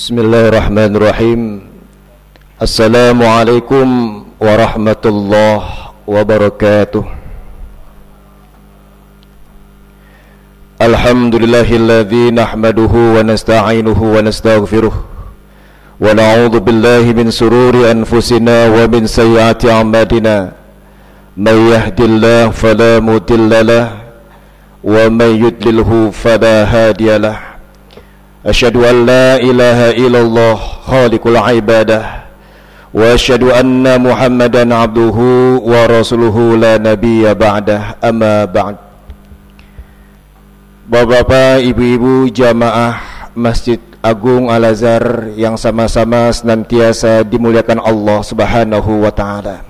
بسم الله الرحمن الرحيم. السلام عليكم ورحمة الله وبركاته. الحمد لله الذي نحمده ونستعينه ونستغفره ونعوذ بالله من سرور أنفسنا ومن سيئات أعمالنا. من يهد الله فلا مضل له ومن يضلله فلا هادي له. أشهد أن لا إله إلا الله خالق العبادة وأشهد أن محمدا عبده ورسوله لا نبي بعده أما بعد Bapak-bapak, ibu-ibu jamaah Masjid Agung Al-Azhar yang sama-sama senantiasa dimuliakan Allah Subhanahu wa taala.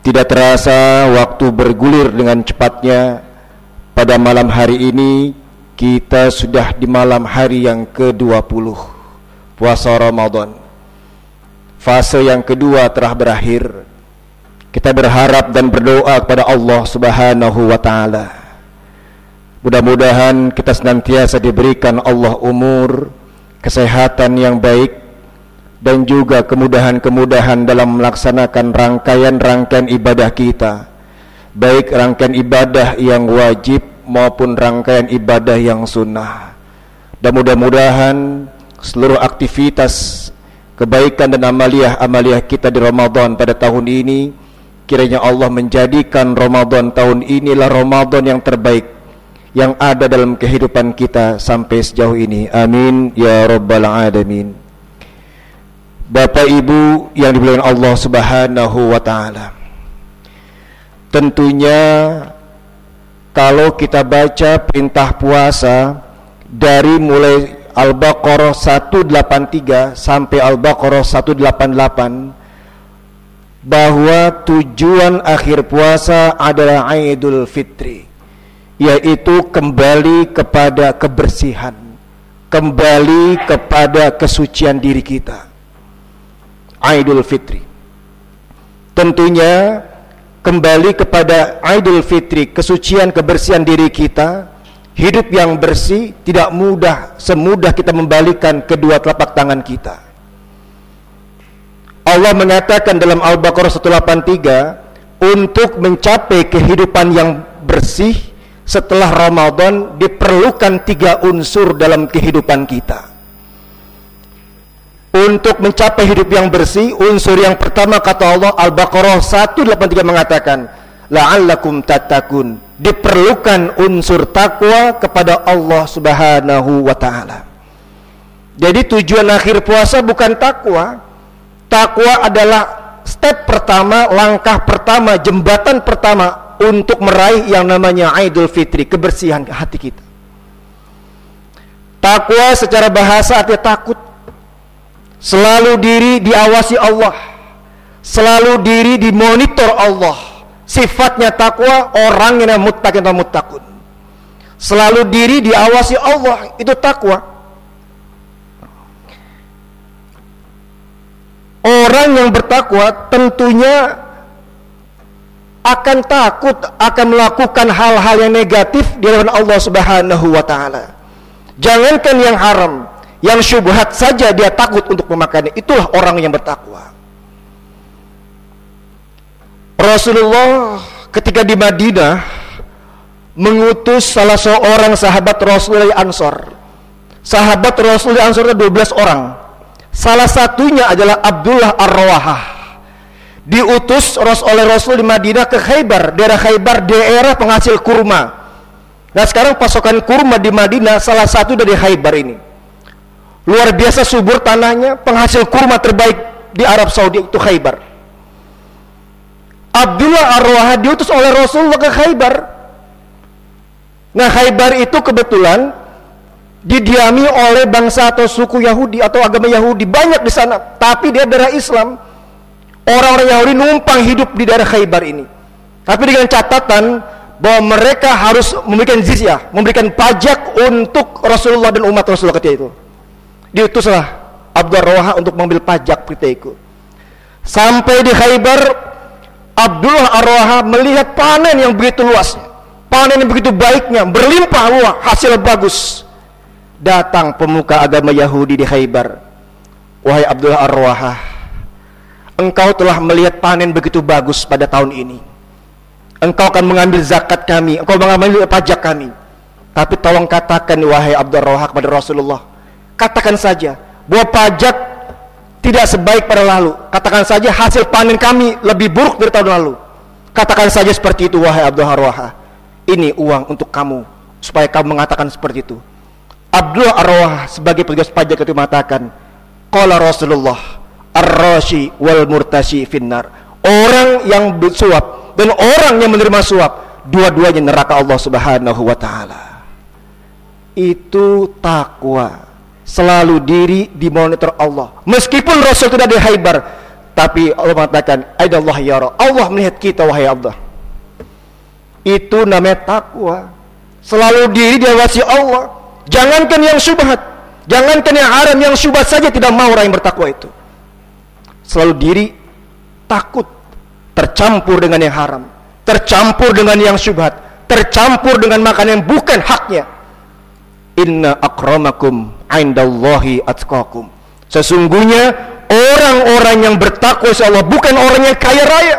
Tidak terasa waktu bergulir dengan cepatnya pada malam hari ini kita sudah di malam hari yang ke-20 puasa Ramadan. Fase yang kedua telah berakhir. Kita berharap dan berdoa kepada Allah Subhanahu wa taala Mudah-mudahan kita senantiasa diberikan Allah umur, kesehatan yang baik dan juga kemudahan-kemudahan dalam melaksanakan rangkaian-rangkaian ibadah kita. Baik rangkaian ibadah yang wajib maupun rangkaian ibadah yang sunnah. Dan mudah-mudahan seluruh aktivitas kebaikan dan amaliah-amaliah kita di Ramadan pada tahun ini kiranya Allah menjadikan Ramadan tahun inilah Ramadan yang terbaik yang ada dalam kehidupan kita sampai sejauh ini. Amin ya rabbal alamin. Bapak Ibu yang dimuliakan Allah Subhanahu wa taala. Tentunya kalau kita baca perintah puasa dari mulai Al-Baqarah 183 sampai Al-Baqarah 188 bahwa tujuan akhir puasa adalah Idul Fitri yaitu kembali kepada kebersihan, kembali kepada kesucian diri kita. Idul Fitri. Tentunya kembali kepada Idul Fitri, kesucian kebersihan diri kita, hidup yang bersih tidak mudah semudah kita membalikan kedua telapak tangan kita. Allah mengatakan dalam Al-Baqarah 183 untuk mencapai kehidupan yang bersih setelah Ramadan diperlukan tiga unsur dalam kehidupan kita. Untuk mencapai hidup yang bersih, unsur yang pertama kata Allah Al-Baqarah 183 mengatakan, la'allakum tatakun. Diperlukan unsur takwa kepada Allah Subhanahu wa taala. Jadi tujuan akhir puasa bukan takwa. Takwa adalah step pertama, langkah pertama, jembatan pertama untuk meraih yang namanya Idul Fitri, kebersihan hati kita. Takwa secara bahasa artinya takut. Selalu diri diawasi Allah. Selalu diri dimonitor Allah. Sifatnya takwa orang yang muttaqin atau muttaqun. Selalu diri diawasi Allah, itu takwa. Orang yang bertakwa tentunya akan takut akan melakukan hal-hal yang negatif di hadapan Allah Subhanahu wa taala. Jangankan yang haram, yang syubhat saja dia takut untuk memakannya. Itulah orang yang bertakwa. Rasulullah ketika di Madinah mengutus salah seorang sahabat Rasulullah Ansor. Sahabat Rasulullah Ansor itu 12 orang. Salah satunya adalah Abdullah Ar-Rawahah diutus oleh Rasul di Madinah ke Khaybar daerah Khaybar daerah penghasil kurma nah sekarang pasokan kurma di Madinah salah satu dari Khaybar ini luar biasa subur tanahnya penghasil kurma terbaik di Arab Saudi itu Khaybar Abdullah Ar-Rawah diutus oleh Rasulullah ke Khaybar nah Khaybar itu kebetulan didiami oleh bangsa atau suku Yahudi atau agama Yahudi banyak di sana tapi dia daerah Islam Orang-orang Yahudi numpang hidup di daerah Khaybar ini. Tapi dengan catatan bahwa mereka harus memberikan jizyah, memberikan pajak untuk Rasulullah dan umat Rasulullah ketika itu. Diutuslah Abdul Rawaha untuk mengambil pajak ketika itu. Sampai di Khaybar, Abdullah Ar-Rawaha melihat panen yang begitu luas, panen yang begitu baiknya, berlimpah luas, hasil bagus. datang pemuka agama Yahudi di Khaybar wahai Abdullah Ar-Rawahah engkau telah melihat panen begitu bagus pada tahun ini engkau akan mengambil zakat kami engkau mengambil pajak kami tapi tolong katakan wahai Abdullah Ar-Rawahah kepada Rasulullah katakan saja bahwa pajak tidak sebaik pada lalu. Katakan saja hasil panen kami lebih buruk dari tahun lalu. Katakan saja seperti itu wahai Abdullah Ar-Rawahah ini uang untuk kamu supaya kamu mengatakan seperti itu. Abdullah Arwah sebagai petugas pajak itu mengatakan Qala Rasulullah Ar-Rashi wal murtashi finnar. Orang yang bersuap dan orang yang menerima suap Dua-duanya neraka Allah subhanahu wa ta'ala. Itu takwa Selalu diri di monitor Allah Meskipun Rasul tidak di haibar Tapi Allah mengatakan Allah ya Allah Allah melihat kita wahai Allah Itu namanya takwa Selalu diri diawasi Allah Jangankan yang syubhat, jangankan yang haram, yang syubhat saja tidak mau orang yang bertakwa itu. Selalu diri takut tercampur dengan yang haram, tercampur dengan yang syubhat, tercampur dengan makanan yang bukan haknya. Inna akramakum indallahi atqakum. Sesungguhnya orang-orang yang bertakwa Allah bukan orang yang kaya raya,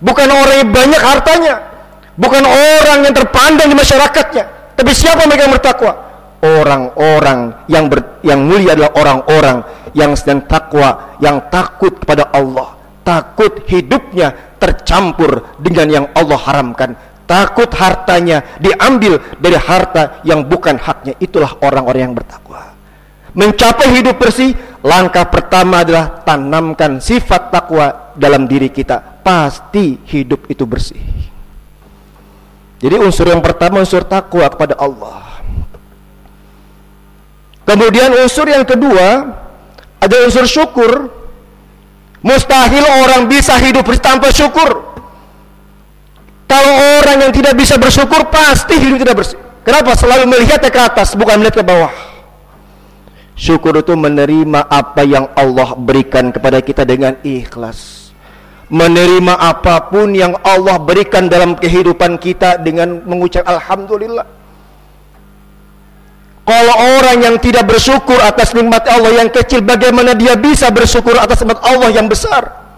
bukan orang yang banyak hartanya, bukan orang yang terpandang di masyarakatnya, tapi siapa mereka yang bertakwa? orang-orang yang ber, yang mulia adalah orang-orang yang sedang takwa, yang takut kepada Allah, takut hidupnya tercampur dengan yang Allah haramkan, takut hartanya diambil dari harta yang bukan haknya. Itulah orang-orang yang bertakwa. Mencapai hidup bersih, langkah pertama adalah tanamkan sifat takwa dalam diri kita. Pasti hidup itu bersih. Jadi unsur yang pertama unsur takwa kepada Allah. Kemudian unsur yang kedua ada unsur syukur. Mustahil orang bisa hidup tanpa syukur. Kalau orang yang tidak bisa bersyukur pasti hidup tidak bersih. Kenapa? Selalu melihat ke atas bukan melihat ke bawah. Syukur itu menerima apa yang Allah berikan kepada kita dengan ikhlas. Menerima apa pun yang Allah berikan dalam kehidupan kita dengan mengucap alhamdulillah. Kalau orang yang tidak bersyukur atas nikmat Allah yang kecil, bagaimana dia bisa bersyukur atas nikmat Allah yang besar?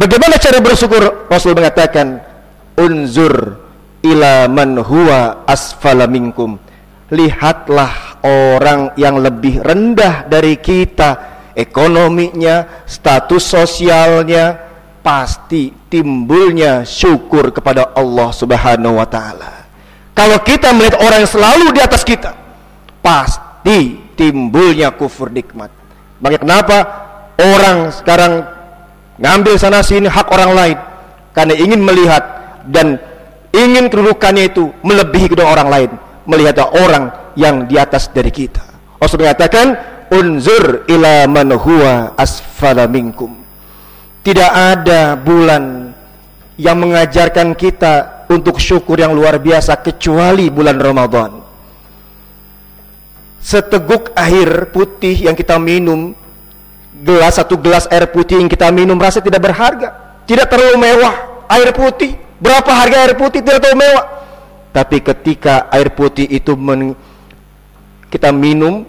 Bagaimana cara bersyukur? Rasul mengatakan, "Unzur ila man huwa asfala minkum." Lihatlah orang yang lebih rendah dari kita, ekonominya, status sosialnya, pasti timbulnya syukur kepada Allah Subhanahu wa taala. Kalau kita melihat orang yang selalu di atas kita, pasti timbulnya kufur nikmat. Maka kenapa orang sekarang ngambil sana sini hak orang lain karena ingin melihat dan ingin kedudukannya itu melebihi kedua orang lain, melihat orang yang di atas dari kita. Rasul mengatakan, "Unzur ila man huwa asfala minkum." Tidak ada bulan yang mengajarkan kita untuk syukur yang luar biasa kecuali bulan Ramadan. Seteguk air putih yang kita minum, gelas satu gelas air putih yang kita minum rasa tidak berharga, tidak terlalu mewah. Air putih, berapa harga air putih tidak terlalu mewah. Tapi ketika air putih itu men, kita minum,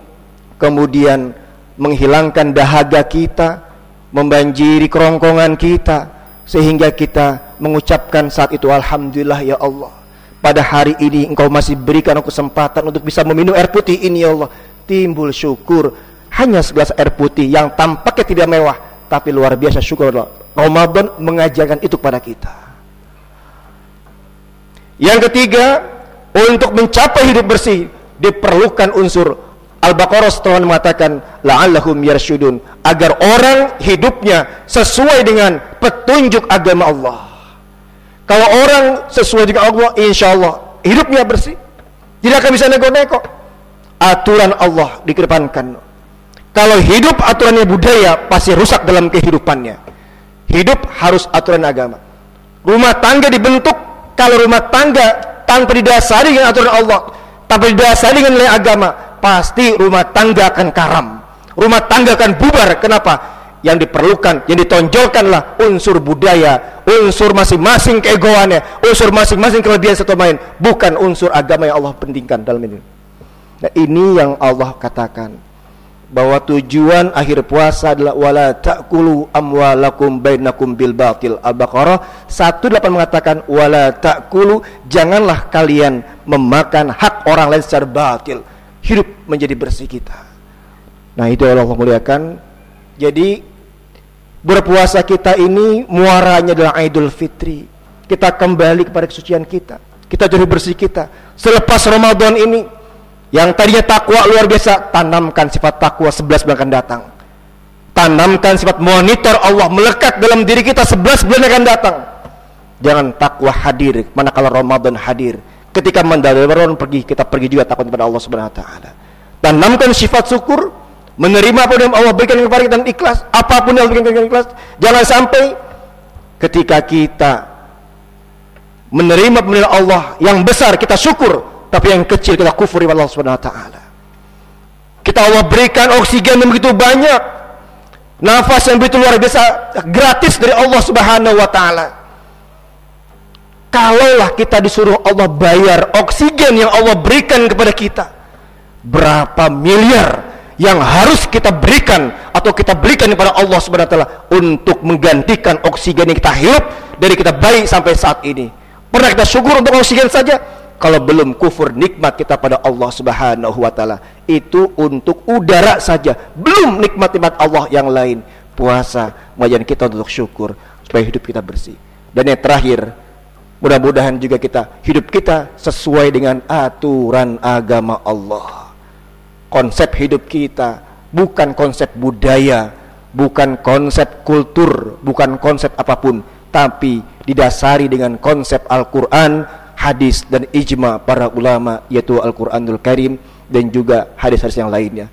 kemudian menghilangkan dahaga kita, membanjiri kerongkongan kita, sehingga kita mengucapkan saat itu Alhamdulillah ya Allah pada hari ini engkau masih berikan aku kesempatan untuk bisa meminum air putih ini ya Allah timbul syukur hanya segelas air putih yang tampaknya tidak mewah tapi luar biasa syukur Allah Ramadan mengajarkan itu kepada kita yang ketiga untuk mencapai hidup bersih diperlukan unsur Al-Baqarah setelah mengatakan la'allahum yarsyudun agar orang hidupnya sesuai dengan petunjuk agama Allah. Kalau orang sesuai dengan Allah, insya Allah hidupnya bersih, tidak akan bisa nego-nego. Aturan Allah dikedepankan. Kalau hidup aturannya budaya pasti rusak dalam kehidupannya. Hidup harus aturan agama. Rumah tangga dibentuk kalau rumah tangga tanpa didasari dengan aturan Allah, tanpa didasari dengan nilai agama, pasti rumah tangga akan karam rumah tangga akan bubar kenapa yang diperlukan, yang ditonjolkanlah unsur budaya, unsur masing-masing keegoannya, unsur masing-masing kelebihan satu main, bukan unsur agama yang Allah pentingkan dalam ini. Nah, ini yang Allah katakan bahwa tujuan akhir puasa adalah wala ta'kulu amwalakum bainakum bil batil. Al-Baqarah 18 mengatakan wala ta'kulu janganlah kalian memakan hak orang lain secara batil. Hidup menjadi bersih kita. Nah, itu Allah muliakan. Jadi Berpuasa kita ini muaranya adalah Idul Fitri. Kita kembali kepada kesucian kita. Kita jadi bersih kita. Selepas Ramadan ini yang tadinya takwa luar biasa, tanamkan sifat takwa 11 bulan akan datang. Tanamkan sifat monitor Allah melekat dalam diri kita 11 bulan akan datang. Jangan takwa hadir manakala Ramadan hadir. Ketika mandala Ramadan pergi, kita pergi juga takut kepada Allah Subhanahu wa taala. Tanamkan sifat syukur menerima apa yang Allah berikan kepada kita dan ikhlas apa pun yang Allah berikan ikhlas jangan sampai ketika kita menerima pemberian Allah yang besar kita syukur tapi yang kecil kita kufur kepada Allah Subhanahu wa taala kita Allah berikan oksigen yang begitu banyak nafas yang begitu luar biasa gratis dari Allah Subhanahu wa taala kalaulah kita disuruh Allah bayar oksigen yang Allah berikan kepada kita berapa miliar yang harus kita berikan atau kita berikan kepada Allah Subhanahu wa taala untuk menggantikan oksigen yang kita hirup dari kita bayi sampai saat ini. Pernah kita syukur untuk oksigen saja? Kalau belum kufur nikmat kita pada Allah Subhanahu wa taala, itu untuk udara saja, belum nikmat-nikmat Allah yang lain. Puasa mengajarkan kita untuk syukur supaya hidup kita bersih. Dan yang terakhir, mudah-mudahan juga kita hidup kita sesuai dengan aturan agama Allah konsep hidup kita bukan konsep budaya bukan konsep kultur bukan konsep apa pun tapi didasari dengan konsep Al-Quran hadis dan ijma para ulama yaitu Al-Quranul Karim dan juga hadis-hadis yang lainnya.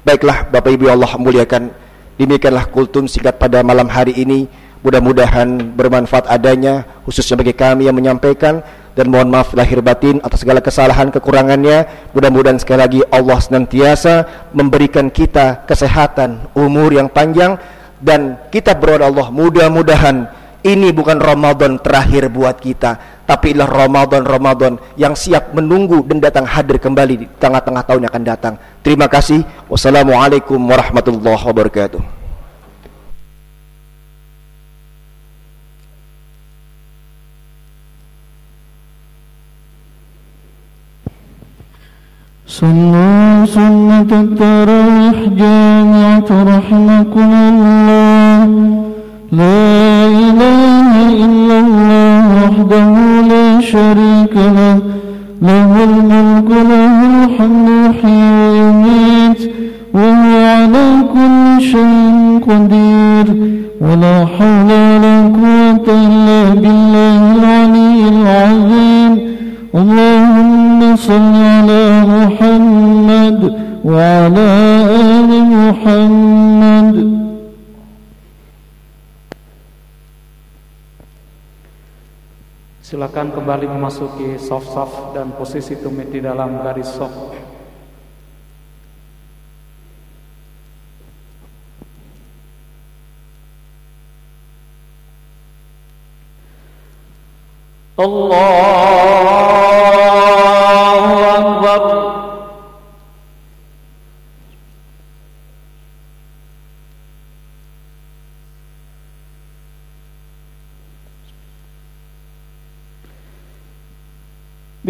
Baiklah Bapak Ibu Allah muliakan. Demikianlah kultum singkat pada malam hari ini. Mudah-mudahan bermanfaat adanya khususnya bagi kami yang menyampaikan dan mohon maaf lahir batin atas segala kesalahan kekurangannya. Mudah-mudahan sekali lagi Allah senantiasa memberikan kita kesehatan umur yang panjang dan kita berdoa Allah mudah-mudahan ini bukan Ramadan terakhir buat kita tapi adalah Ramadan-Ramadan yang siap menunggu dan datang hadir kembali di tengah-tengah tahun yang akan datang terima kasih wassalamualaikum warahmatullahi wabarakatuh صلوا سنة التراويح جامعة رحمكم الله لا إله إلا الله وحده لا شريك له له الملك له الحمد يحيي ويميت وهو على كل شيء قدير. ولا حول ولا قوة إلا بالله العلي العظيم. اللهم صل على محمد وعلى آل محمد. Silakan kembali memasuki soft-soft dan posisi tumit di dalam garis soft. Allah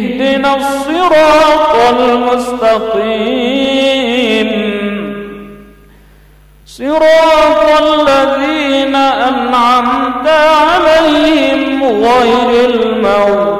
اهدنا الصراط المستقيم. صراط الذين أنعمت عليهم غير المغضوب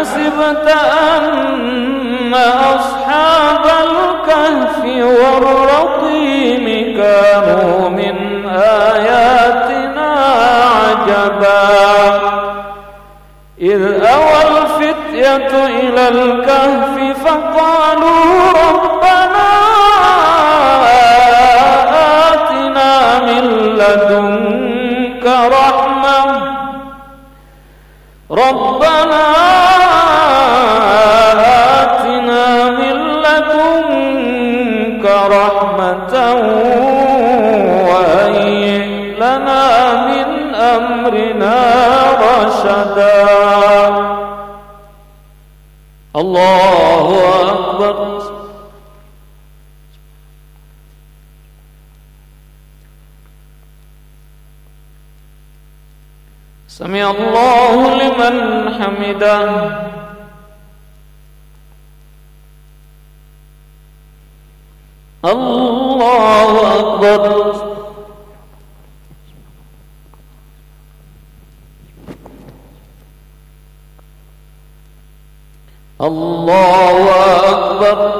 حسبت أن أصحاب الكهف والرقيم كانوا من آياتنا عجبا. إذ أوى الفتية إلى الكهف فقالوا ربنا آتنا من لدنك رحمة. ربنا أمرنا رشدا الله أكبر. سمع الله لمن حمده. الله أكبر الله أكبر.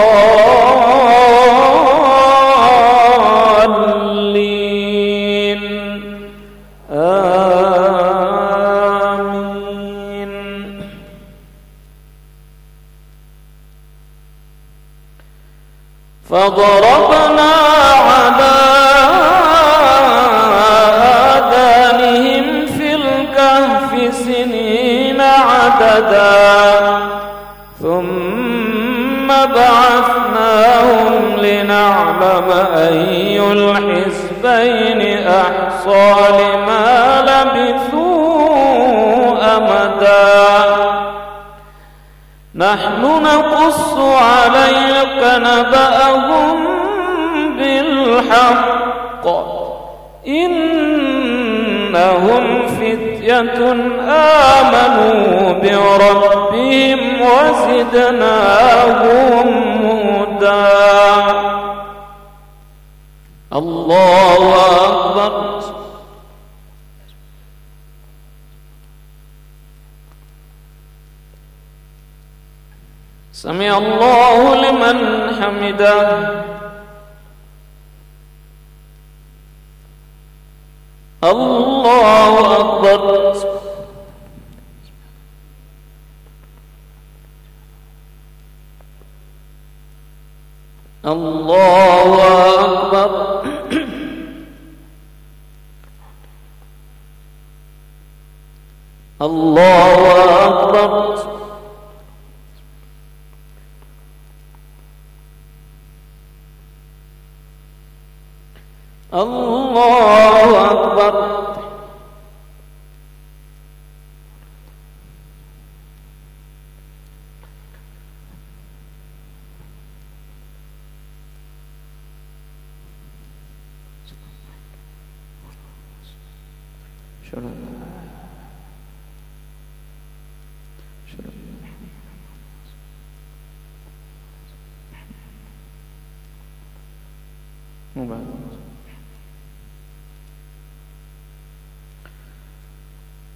وزدناهم هدى الله أكبر. سمع الله لمن حمده. الله أكبر. الله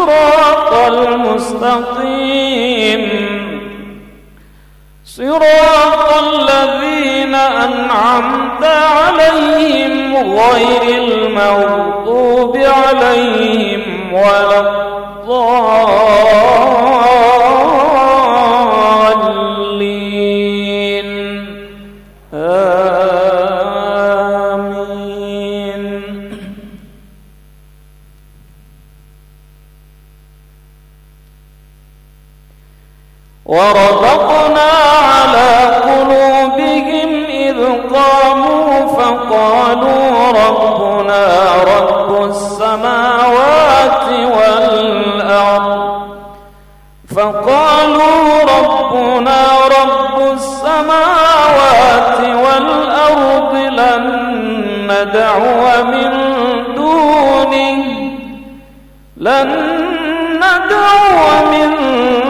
الصراط المستقيم. صراط الذين أنعمت عليهم غير المغضوب عليهم ولا الضالين. فقالوا ربنا رب السماوات والأرض. فقالوا ربنا رب السماوات والأرض لن ندعو من دونه. لن ندعو من دونه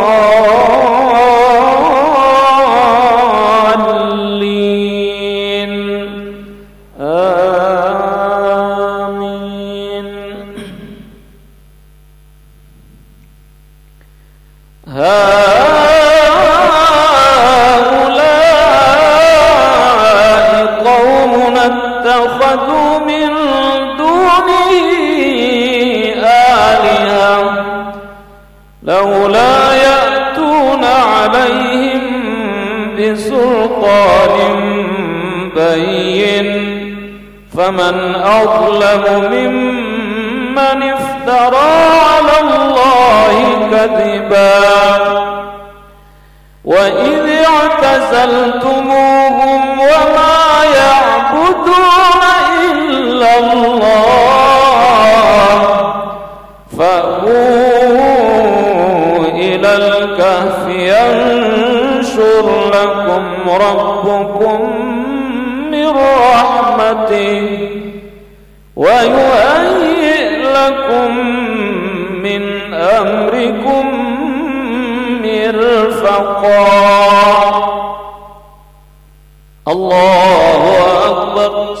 الكهف ينشر لكم ربكم من رحمته ويهيئ لكم من أمركم مرفقا. الله أكبر.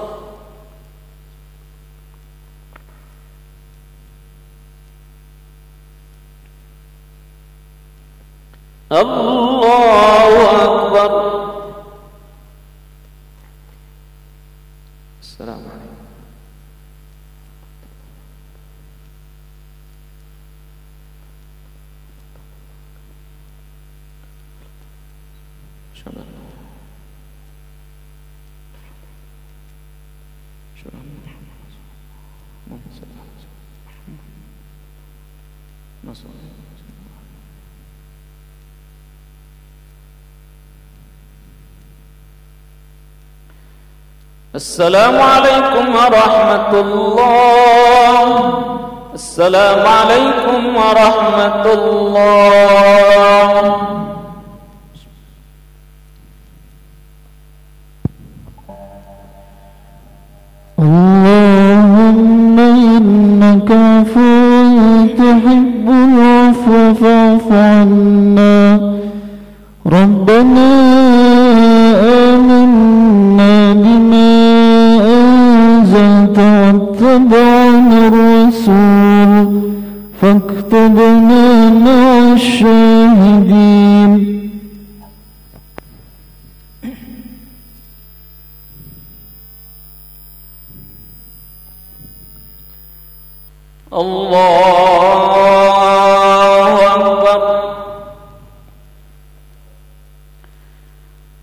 الله أكبر. السلام عليكم. أشهد أن محمدا رسول الله اللهم صل على سيدنا محمد اللهم صل على سيدنا محمد السلام عليكم ورحمة الله. السلام عليكم ورحمة الله. اللهم إنك عفو تحب العفو فاعف عنا.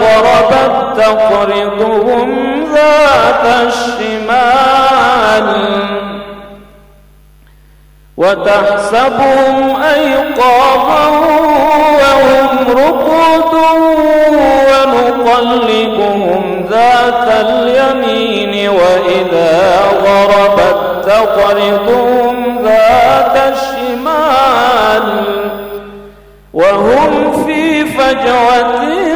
غربت تقرضهم ذات الشمال وتحسبهم أيقاظا وهم رقود ونقلبهم ذات اليمين وإذا غربت تقرضهم ذات الشمال وهم في فجوة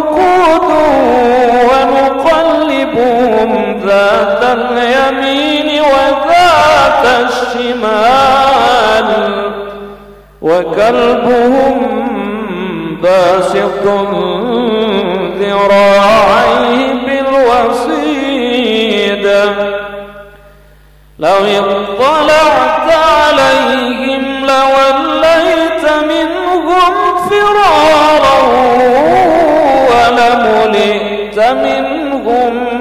ذات اليمين وذات الشمال وكلبهم باسط ذراعيه بالوصيد. لو اطلعت عليهم لوليت منهم فرارا ولملئت منهم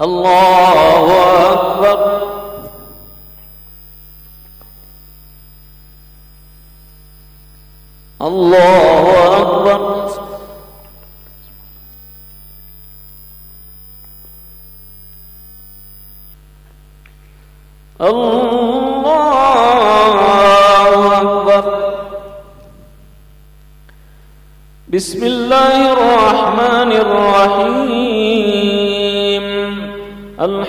الله أكبر. الله أكبر. الله أكبر. بسم الله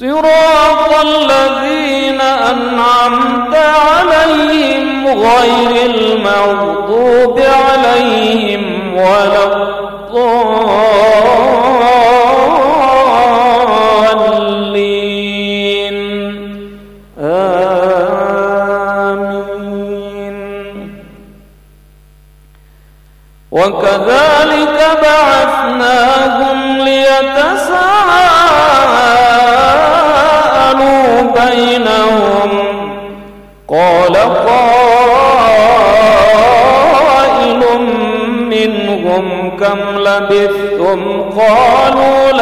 صراط الذين أنعمت عليهم غير المغضوب عليهم ولا الضالين. آمين. وكذلك بعثناهم ليتساءلوا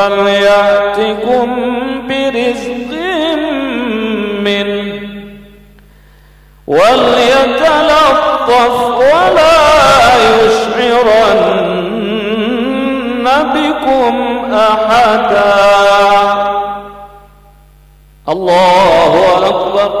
فليأتكم برزق منه. وليتلطف ولا يشعرن بكم أحدا. الله أكبر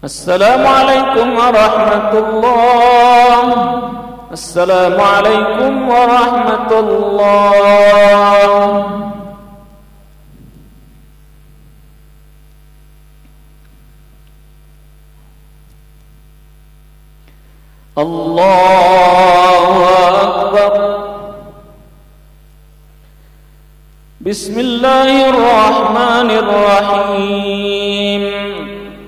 السلام عليكم ورحمة الله السلام عليكم ورحمة الله الله أكبر. بسم الله الرحمن الرحيم.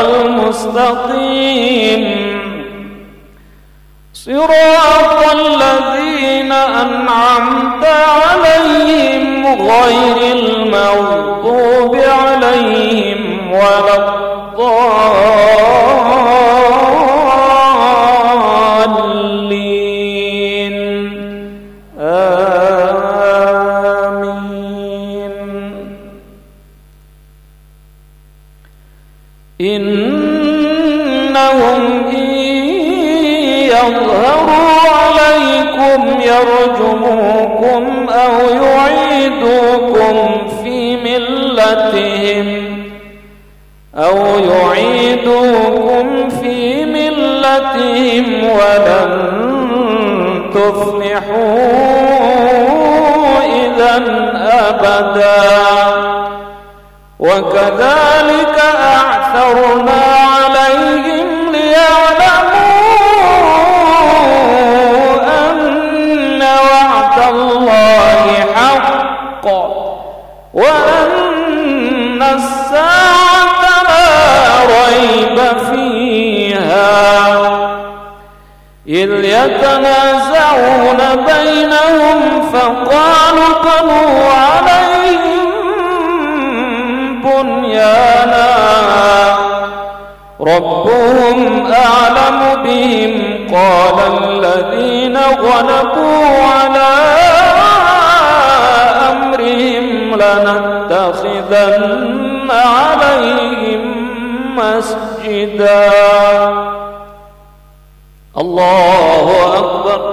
المستقيم. صراط الذين أنعمت عليهم غير المغضوب عليهم ولا الضالين. ملتهم أو يعيدوكم في ملتهم ولن تفلحوا إذا أبدا. وكذلك أعثرنا عليهم ليعلموا بينهم فقالوا بنوا عليهم بنيانا ربهم أعلم بهم قال الذين غلبوا على أمرهم لنتخذن عليهم مسجدا. الله أكبر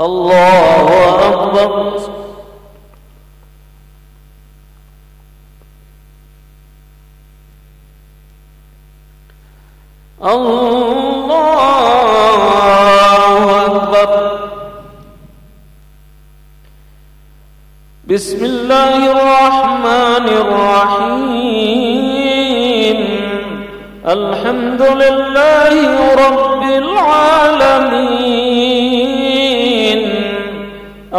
الله أكبر. الله أكبر. بسم الله الرحمن الرحيم. الحمد لله رب العالمين.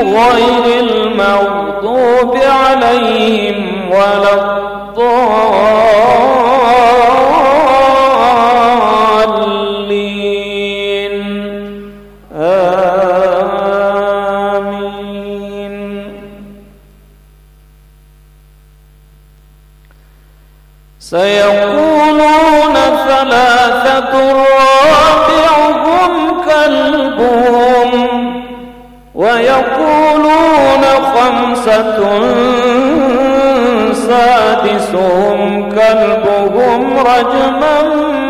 غير المغضوب عليهم ولا الضالين. الغالبون خمسة سادسهم كلبهم رجما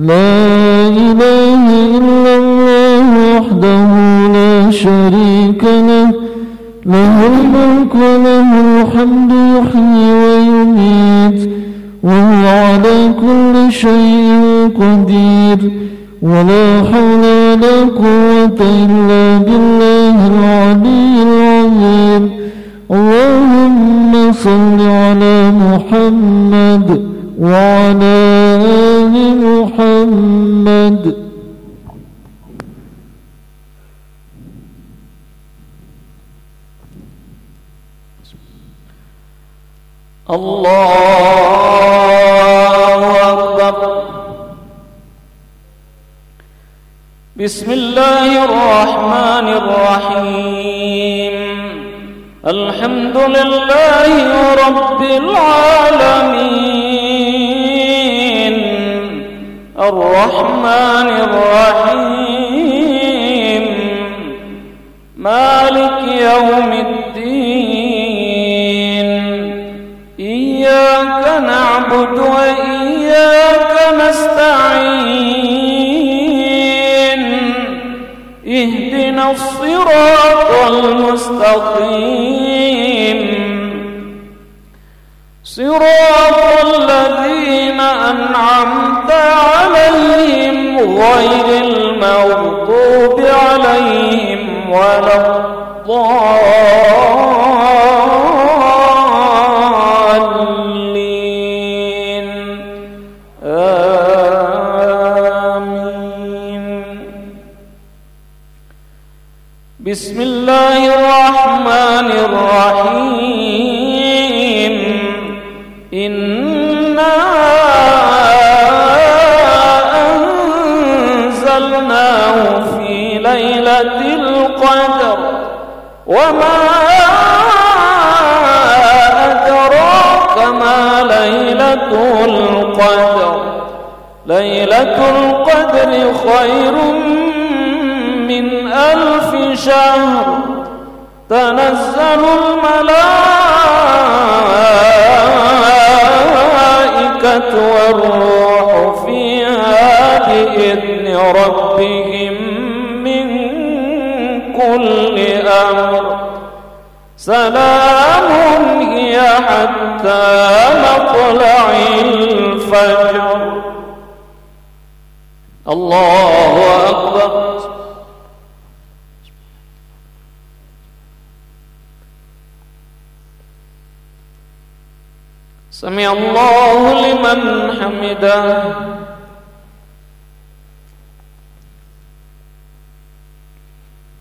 Lord. الله أكبر. بسم الله الرحمن الرحيم. الحمد لله رب العالمين. الرحمن الرحيم. مالك يوم الدين. الصراط المستقيم. صراط